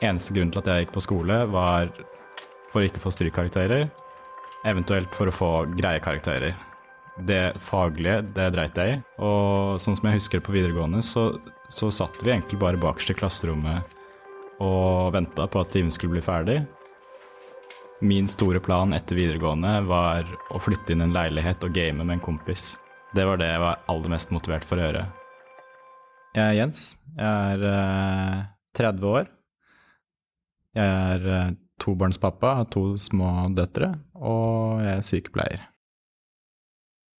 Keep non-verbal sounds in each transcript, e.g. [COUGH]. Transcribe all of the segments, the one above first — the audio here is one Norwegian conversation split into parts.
Eneste grunn til at jeg gikk på skole, var for å ikke få strykkarakterer, eventuelt for å få greie karakterer. Det faglige, det dreit jeg i. Og sånn som jeg husker på videregående, så, så satt vi egentlig bare bakerst i klasserommet og venta på at timen skulle bli ferdig. Min store plan etter videregående var å flytte inn en leilighet og game med en kompis. Det var det jeg var aller mest motivert for å gjøre. Jeg er Jens. Jeg er eh, 30 år. Jeg er eh, tobarnspappa, har to små døtre, og jeg er sykepleier.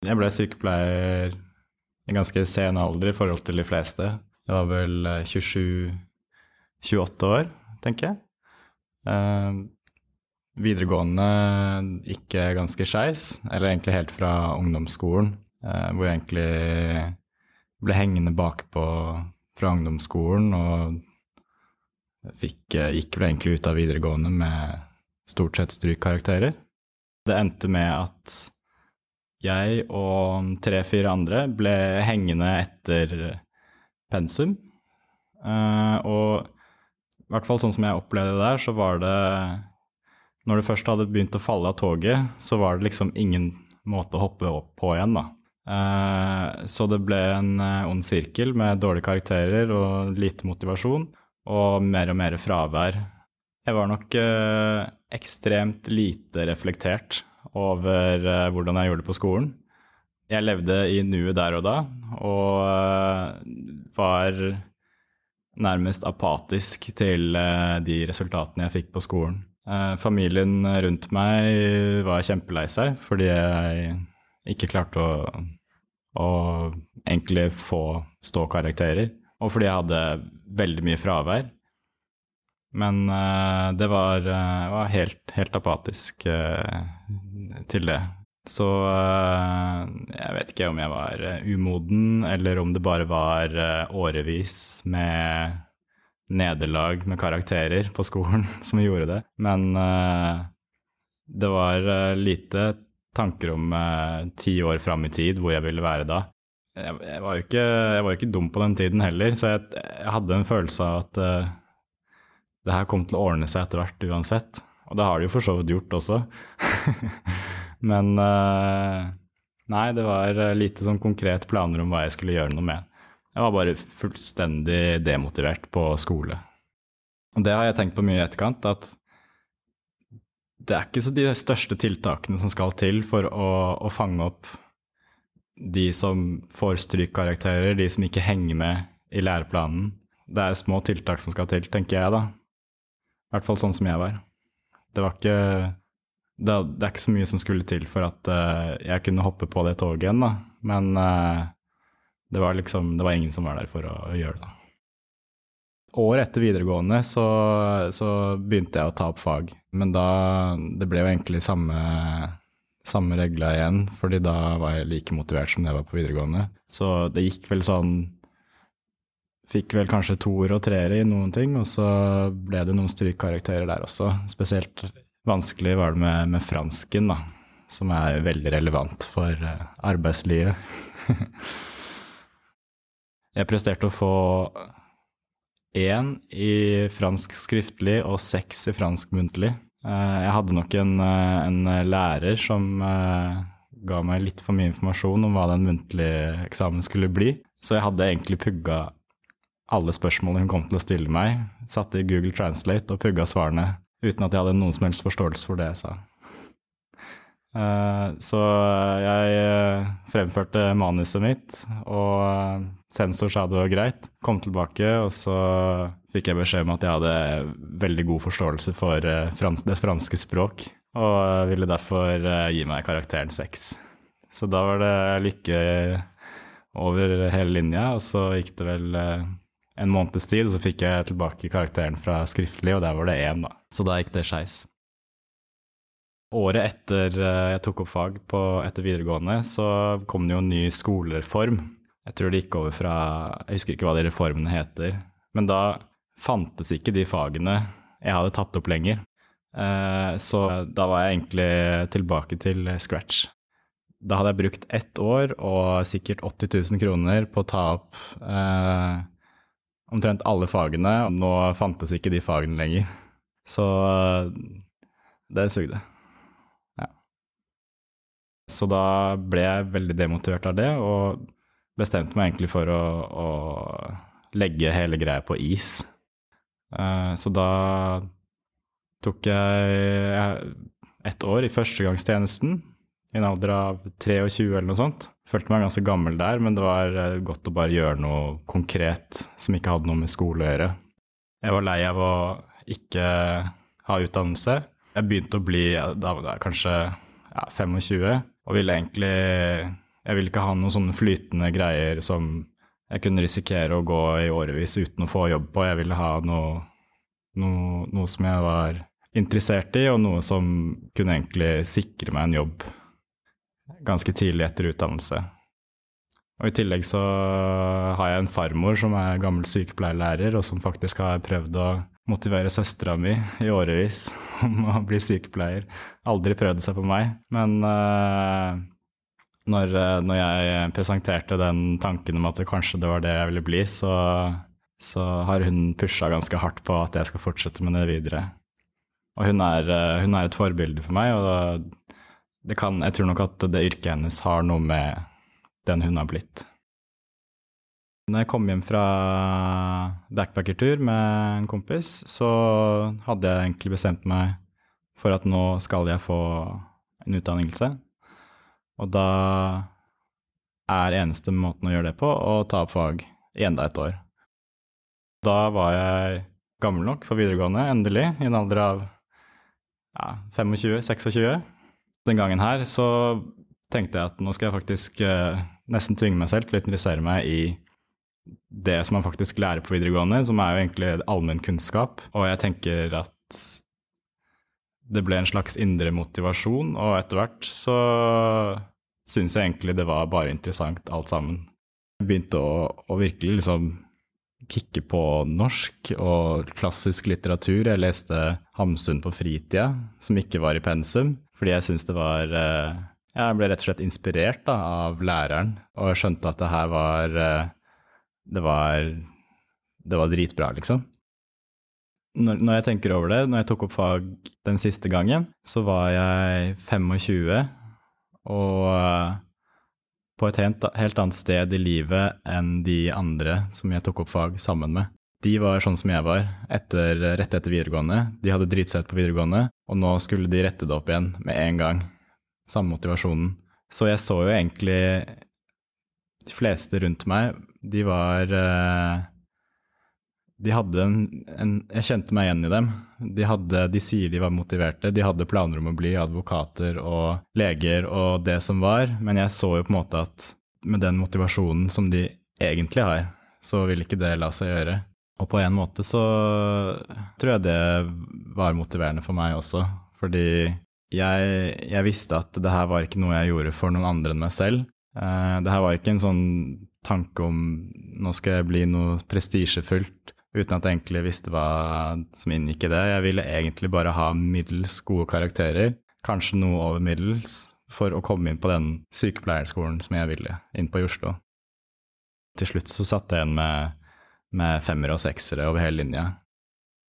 Jeg ble sykepleier i ganske sen alder i forhold til de fleste. Jeg var vel eh, 27-28 år, tenker jeg. Eh, videregående gikk ganske skeis, eller egentlig helt fra ungdomsskolen, eh, hvor jeg egentlig ble hengende bakpå fra ungdomsskolen og fikk, eh, gikk vel egentlig ut av videregående med stort sett strykkarakterer. Det endte med at jeg og tre-fire andre ble hengende etter pensum. Eh, og i hvert fall sånn som jeg opplevde det der, så var det Når det først hadde begynt å falle av toget, så var det liksom ingen måte å hoppe opp på igjen, da. Eh, så det ble en ond sirkel med dårlige karakterer og lite motivasjon, og mer og mer fravær. Jeg var nok eh, ekstremt lite reflektert over eh, hvordan jeg gjorde det på skolen. Jeg levde i nuet der og da, og eh, var nærmest apatisk til de resultatene jeg fikk på skolen. Familien rundt meg var kjempelei seg fordi jeg ikke klarte å, å egentlig få ståkarakterer, og fordi jeg hadde veldig mye fravær. Men uh, det var, uh, var helt, helt apatisk uh, til det. Så jeg vet ikke om jeg var umoden, eller om det bare var årevis med nederlag med karakterer på skolen [LAUGHS] som gjorde det. Men det var lite tanker om ti år fram i tid hvor jeg ville være da. Jeg, jeg, var ikke, jeg var jo ikke dum på den tiden heller, så jeg, jeg hadde en følelse av at uh, det her kom til å ordne seg etter hvert uansett. Og det har det jo for så vidt gjort også. [LAUGHS] Men uh, nei, det var eh, lite sånn konkret planer om hva jeg skulle gjøre noe med. Jeg var bare fullstendig demotivert på skole. Og det har jeg tenkt på mye i etterkant, at det er ikke så de største tiltakene som skal til for å, å fange opp de som får strykkarakterer, de som ikke henger med i læreplanen. Det er små tiltak som skal til, tenker jeg da. I hvert fall sånn som jeg var. Det var ikke Det, det er ikke så mye som skulle til for at uh, jeg kunne hoppe på det toget igjen, da. Men uh, det var liksom Det var ingen som var der for å, å gjøre det. Året etter videregående så, så begynte jeg å ta opp fag, men da Det ble jo egentlig samme, samme regla igjen, fordi da var jeg like motivert som jeg var på videregående. Så det gikk vel sånn Fikk vel kanskje toer og treere i noen ting, og så ble det noen strykkarakterer der også. Spesielt vanskelig var det med, med fransken, da, som er veldig relevant for eh, arbeidslivet. [LAUGHS] jeg presterte å få én i fransk skriftlig og seks i fransk muntlig. Eh, Jeg hadde nok en, eh, en lærer som eh, ga meg litt for mye informasjon om hva den muntlige eksamen skulle bli, så jeg hadde egentlig pugga alle spørsmålene hun kom til å stille meg, satte i Google Translate og pugga svarene uten at jeg hadde noen som helst forståelse for det jeg sa. Eh, Så jeg eh, fremførte manuset mitt, og eh, sensor sa det var greit. Kom tilbake, og så fikk jeg beskjed om at jeg hadde veldig god forståelse for det franske språk, og ville derfor gi meg karakteren seks. Så da var det lykke over hele linja, og så gikk det vel en måneds tid, og så fikk jeg tilbake karakteren fra skriftlig, og der var det én, da. Så da gikk det skeis. Året etter eh, jeg tok opp fag på, etter videregående, så kom det jo en ny skolereform. Jeg tror det gikk over fra Jeg husker ikke hva de reformene heter. Men da fantes ikke de fagene jeg hadde tatt opp lenger. Eh, Så da var jeg egentlig tilbake til scratch. Da hadde jeg brukt ett år og sikkert 80 000 kroner på å ta opp eh, omtrent alle fagene, nå fantes ikke de fagene lenger. Så det sugde. Så da ble jeg veldig demotivert av det, og bestemte meg egentlig for å, å legge hele greia på is. Uh, så da tok jeg ett år i førstegangstjenesten i en alder av 23 eller noe sånt. Følte meg ganske gammel der, men det var eh, godt å bare gjøre noe konkret som ikke hadde noe med skole å gjøre. Jeg var lei av å ikke ha utdannelse. Jeg begynte å bli da var jeg kanskje ja, 25 og ville egentlig Jeg ville ikke ha noen sånne flytende greier som jeg kunne risikere å gå i årevis uten å få jobb på. Jeg ville ha noe, noe, noe som jeg var interessert i, og noe som kunne egentlig sikre meg en jobb ganske tidlig etter utdannelse. Og I tillegg så har jeg en farmor som er gammel sykepleierlærer, og som faktisk har prøvd å motivere søstera mi i årevis [LAUGHS] om å bli sykepleier. Aldri prøvd seg på meg. Men uh, når, når, jeg presenterte den tanken om at det kanskje det var det jeg ville bli, så, så har hun pusha ganske hardt på at jeg skal fortsette med det videre. Og hun er, hun er et forbilde for meg, og kan, jeg tror nok at det yrket hennes har noe med den hun har blitt. Når jeg kom hjem fra backpackertur med en kompis, så hadde jeg egentlig bestemt meg for at nå skal jeg få en utdannelse. Og da er eneste måten å gjøre det på å ta opp fag i enda et år. Da var jeg gammel nok for videregående, endelig, i en alder av ja, 25-26 den gangen her så tenkte jeg at nå skal jeg faktisk eh, nesten tvinge meg selv til å interessere meg i det som man faktisk lærer på videregående, som er jo egentlig allmennkunnskap. Og jeg tenker at det ble en slags indre motivasjon, og etter hvert så syns jeg egentlig det var bare interessant alt sammen. Jeg begynte å, å virkelig liksom kicke på norsk og klassisk litteratur. Jeg leste Hamsun på fritida, som ikke var i pensum. Fordi jeg syns det var eh, Jeg ble rett og slett inspirert da, av læreren, og jeg skjønte at det her var eh, Det var, det var dritbra, liksom. Når, når, jeg tenker over det, når jeg tok opp fag den siste gangen, så var jeg 25 og eh, på et helt, helt annet sted i livet enn de andre som jeg tok opp fag sammen med. De var sånn som jeg var etter, rett etter videregående. De hadde dritsett på videregående, og nå skulle de rette det opp igjen med en gang. Samme motivasjonen. Så jeg så jo egentlig De fleste rundt meg, de var eh, De hadde en, en Jeg kjente meg igjen i dem. De, hadde, de sier de var motiverte, de hadde planer om å bli advokater og leger og det som var, men jeg så jo på en måte at med den motivasjonen som de egentlig har, så vil ikke det la seg gjøre. Og på en måte så tror jeg det var motiverende for meg også, fordi jeg, jeg, visste at det her var ikke noe jeg gjorde for noen andre enn meg selv. Uh, det her var ikke en sånn tanke om nå skal jeg bli noe prestisjefullt, uten at jeg egentlig visste hva som inngikk i det. Jeg ville egentlig bare ha middels gode karakterer, kanskje noe over middels, for å komme inn på den sykepleierskolen som jeg ville, inn på i Oslo. Til slutt så satt jeg igjen med med femmere og seksere over hele linja.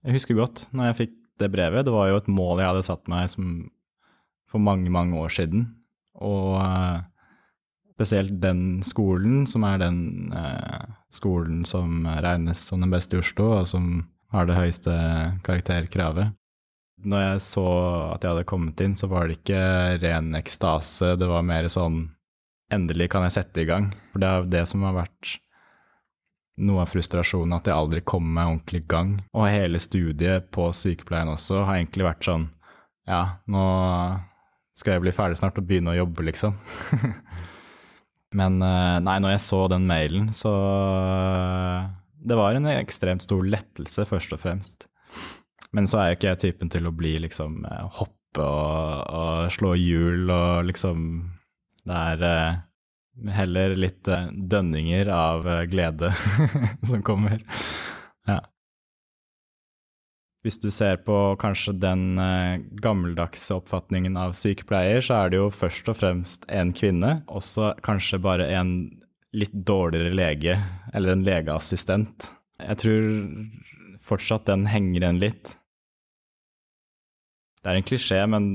Jeg husker godt når jeg fikk det brevet. Det var jo et mål jeg hadde satt meg som, for mange, mange år siden. Og uh, spesielt den skolen, som er den eh, skolen som regnes som den beste i Oslo, og som har det høyeste karakterkravet. Når jeg så at jeg hadde kommet inn, så var det ikke ren ekstase, det var mer sånn Endelig kan jeg sette i gang. For det er det som har vært noe av frustrasjonen at jeg aldri kom meg ordentlig i gang. Og hele studiet på sykepleien også har egentlig vært sånn Ja, nå skal jeg bli ferdig snart og begynne å jobbe, liksom. [LAUGHS] Men eh, nei, når jeg så den mailen, så Det var en ekstremt stor lettelse, først og fremst. Men så er jo ikke jeg typen til å bli liksom eh, hoppe og, og slå hjul og liksom Det er eh, Heller litt dønninger av glede [LAUGHS] som kommer. Hvis du ser på kanskje den uh, gammeldagse oppfatningen av sykepleier, så er det jo først og fremst en kvinne, også kanskje bare en litt dårligere lege, eller en legeassistent, jeg tror fortsatt den henger igjen litt. Det er en klisjé, men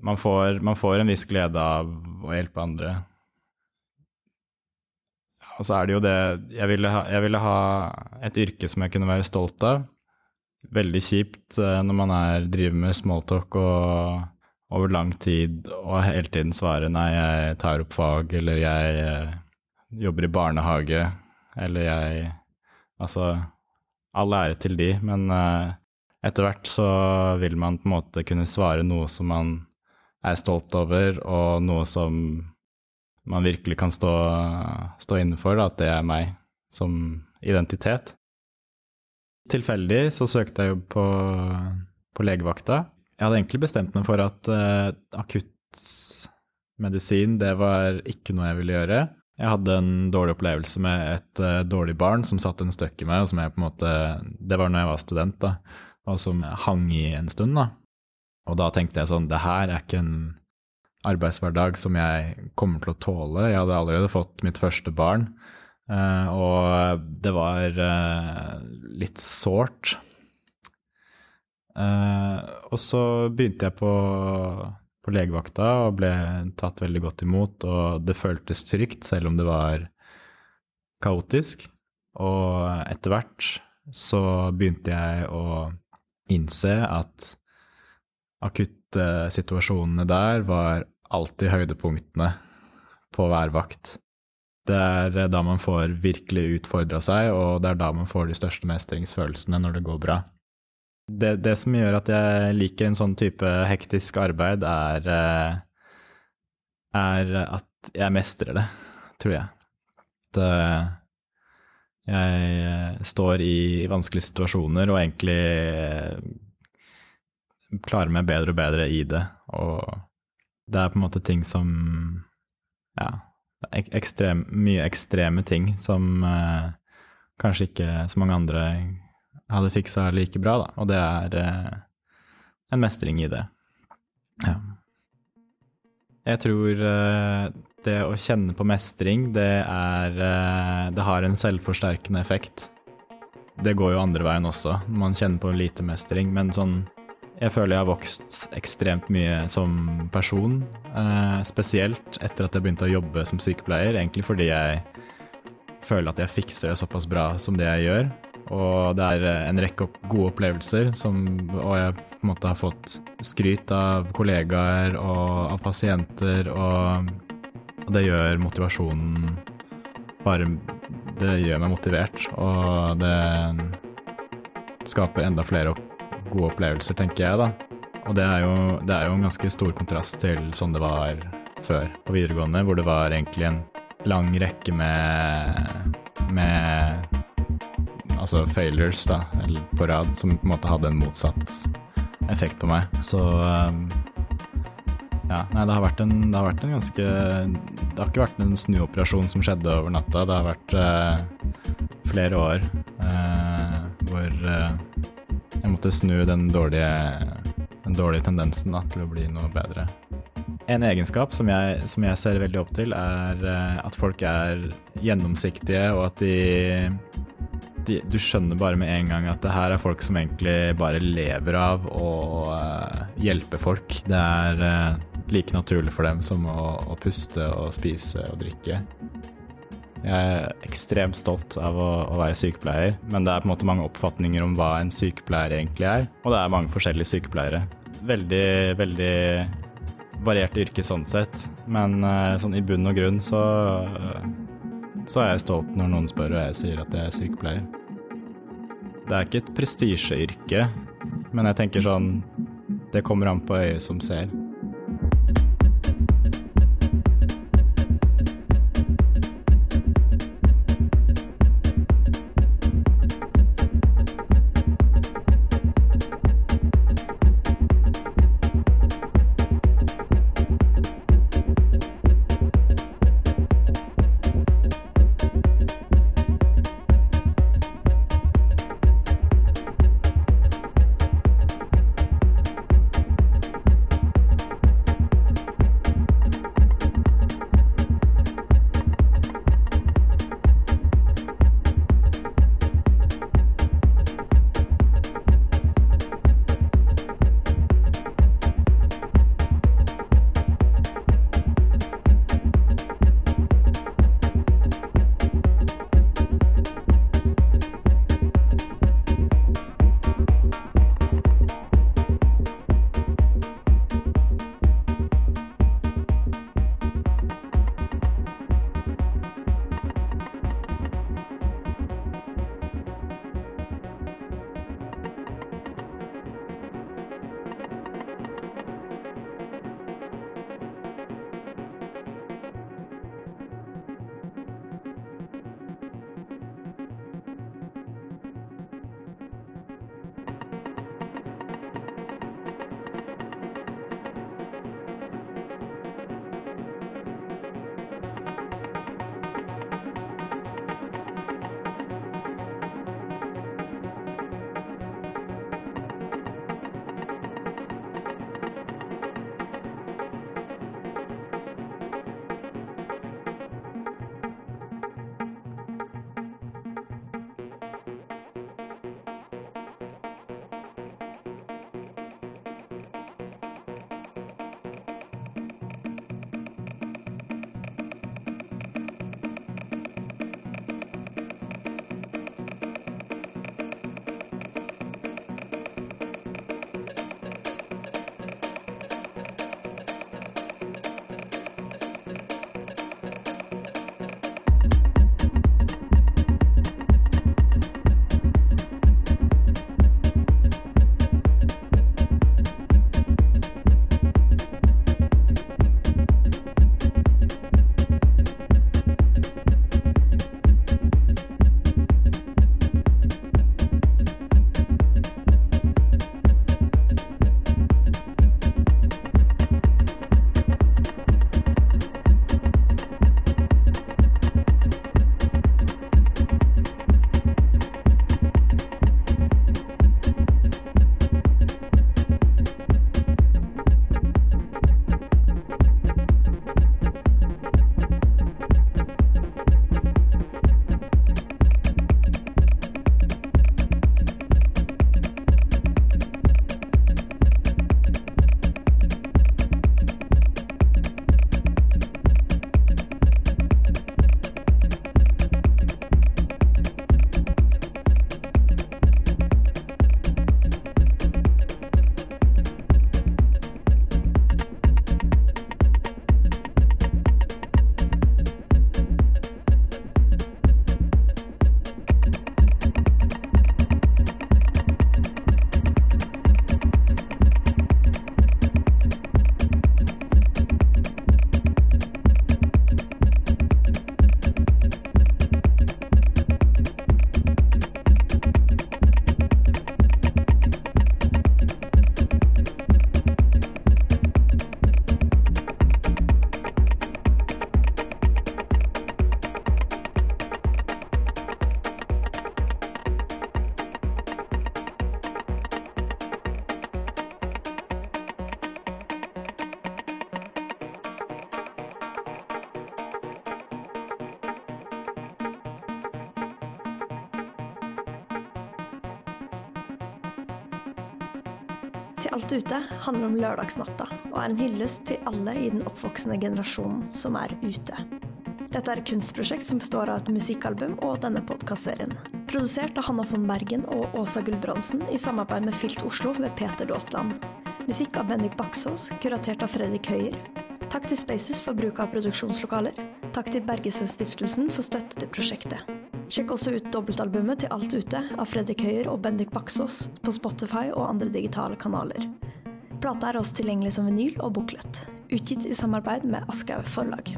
man får, man får en viss glede av å hjelpe andre. Og så er det jo det jeg ville, ha, jeg ville ha et yrke som jeg kunne være stolt av. Veldig kjipt eh, når man er, driver med smalltalk og over lang tid og hele tiden svare nei, jeg tar opp fag, eller jeg eh, jobber i barnehage, eller jeg Altså, all ære til de, men uh, etter hvert så vil man på en måte kunne svare noe som man er stolt over, og noe som man virkelig kan stå, stå inne for, at det er meg som identitet. Tilfeldig så søkte jeg jobb på, på legevakta. Jeg hadde egentlig bestemt meg for at uh, akuttmedisin, det var ikke noe jeg ville gjøre. Jeg hadde en dårlig opplevelse med et uh, dårlig barn som satt en støkk i meg, og som jeg på en måte Det var når jeg var student, da, og som hang i en stund, da. Og da tenkte jeg sånn, det her er ikke en arbeidshverdag som jeg kommer til å tåle. Jeg hadde allerede fått mitt første barn, uh, og det var uh, litt sårt. Uh, og så begynte jeg på, på, legevakta og ble tatt veldig godt imot, og det føltes trygt selv om det var kaotisk. Og etter hvert så begynte jeg å innse at akuttsituasjonene der var alltid høydepunktene på hver vakt. Det er da man får virkelig utfordra seg, og det er da man får de største mestringsfølelsene når det går bra. Det, det som gjør at jeg liker en sånn type hektisk arbeid, er, eh, er at jeg mestrer det, tror jeg. At eh, jeg står i vanskelige situasjoner og egentlig klarer meg bedre og bedre i det. Og det er på en måte ting som Ja, ekstrem, mye ekstreme ting som eh, kanskje ikke så mange andre hadde fiksa like bra, da. Og det er eh, en mestring i det. Ja. Jeg tror eh, det å kjenne på mestring, det er eh, Det har en selvforsterkende effekt. Det går jo andre veien også, man kjenner på lite mestring, men sånn jeg føler jeg har vokst ekstremt mye som person, eh, spesielt etter at jeg begynte å jobbe som sykepleier, egentlig fordi jeg føler at jeg fikser det såpass bra som det jeg gjør. Og det er en rekke gode opplevelser, som, og jeg på en måte har fått skryt av kollegaer og av pasienter, og, og det gjør motivasjonen bare Det gjør meg motivert, og det skaper enda flere opp gode opplevelser, tenker jeg, da. Og det er, jo, det er jo en ganske stor kontrast til sånn det var før på videregående, hvor det var egentlig en lang rekke med, med altså failures da, på rad, som på en måte hadde en motsatt effekt på meg. Så um, ja, nei, det har vært en, det har vært en ganske Det har ikke vært en snuoperasjon som skjedde over natta. Det har vært uh, flere år uh, hvor uh, jeg måtte snu den dårlige, den dårlige tendensen da, til å bli noe bedre. En egenskap som jeg, som jeg, ser veldig opp til, er eh, at folk er gjennomsiktige, og at de, de, Du skjønner bare med en gang at det her er folk som egentlig bare lever av å uh, hjelpe folk. Det er uh, like naturlig for dem som å, å puste og spise og drikke. Jeg er ekstremt stolt av å, å, være sykepleier, men det er på en måte mange oppfatninger om hva en sykepleier egentlig er. Og det er mange forskjellige sykepleiere. Veldig, veldig variert yrke sånn sett, men eh, sånn i bunn og grunn så, så er jeg stolt når noen spør og jeg sier at jeg er sykepleier. Det er ikke et prestisjeyrke, men jeg tenker sånn Det kommer an på øyet som ser. Alt ute handler om lørdagsnatta, og er en hyllest til alle i den oppvoksende generasjonen som er ute. Dette er et kunstprosjekt som består av et musikkalbum og denne podkastserien. Produsert av Hanna von Bergen og Åsa Gulbrandsen i samarbeid med Filt Oslo ved Peter Daatland. Musikk av Bendik Baksås, kuratert av Fredrik Høyer. Takk til Spaces for bruk av produksjonslokaler. Takk til Bergesen-stiftelsen for støtte til prosjektet. Sjekk også ut dobbeltalbumet til Alt ute av Fredrik Høyer og Bendik Baksås på Spotify og andre digitale kanaler. Plata er også tilgjengelig som vinyl og buklet, Utgitt i samarbeid med Aschehoug Forlag.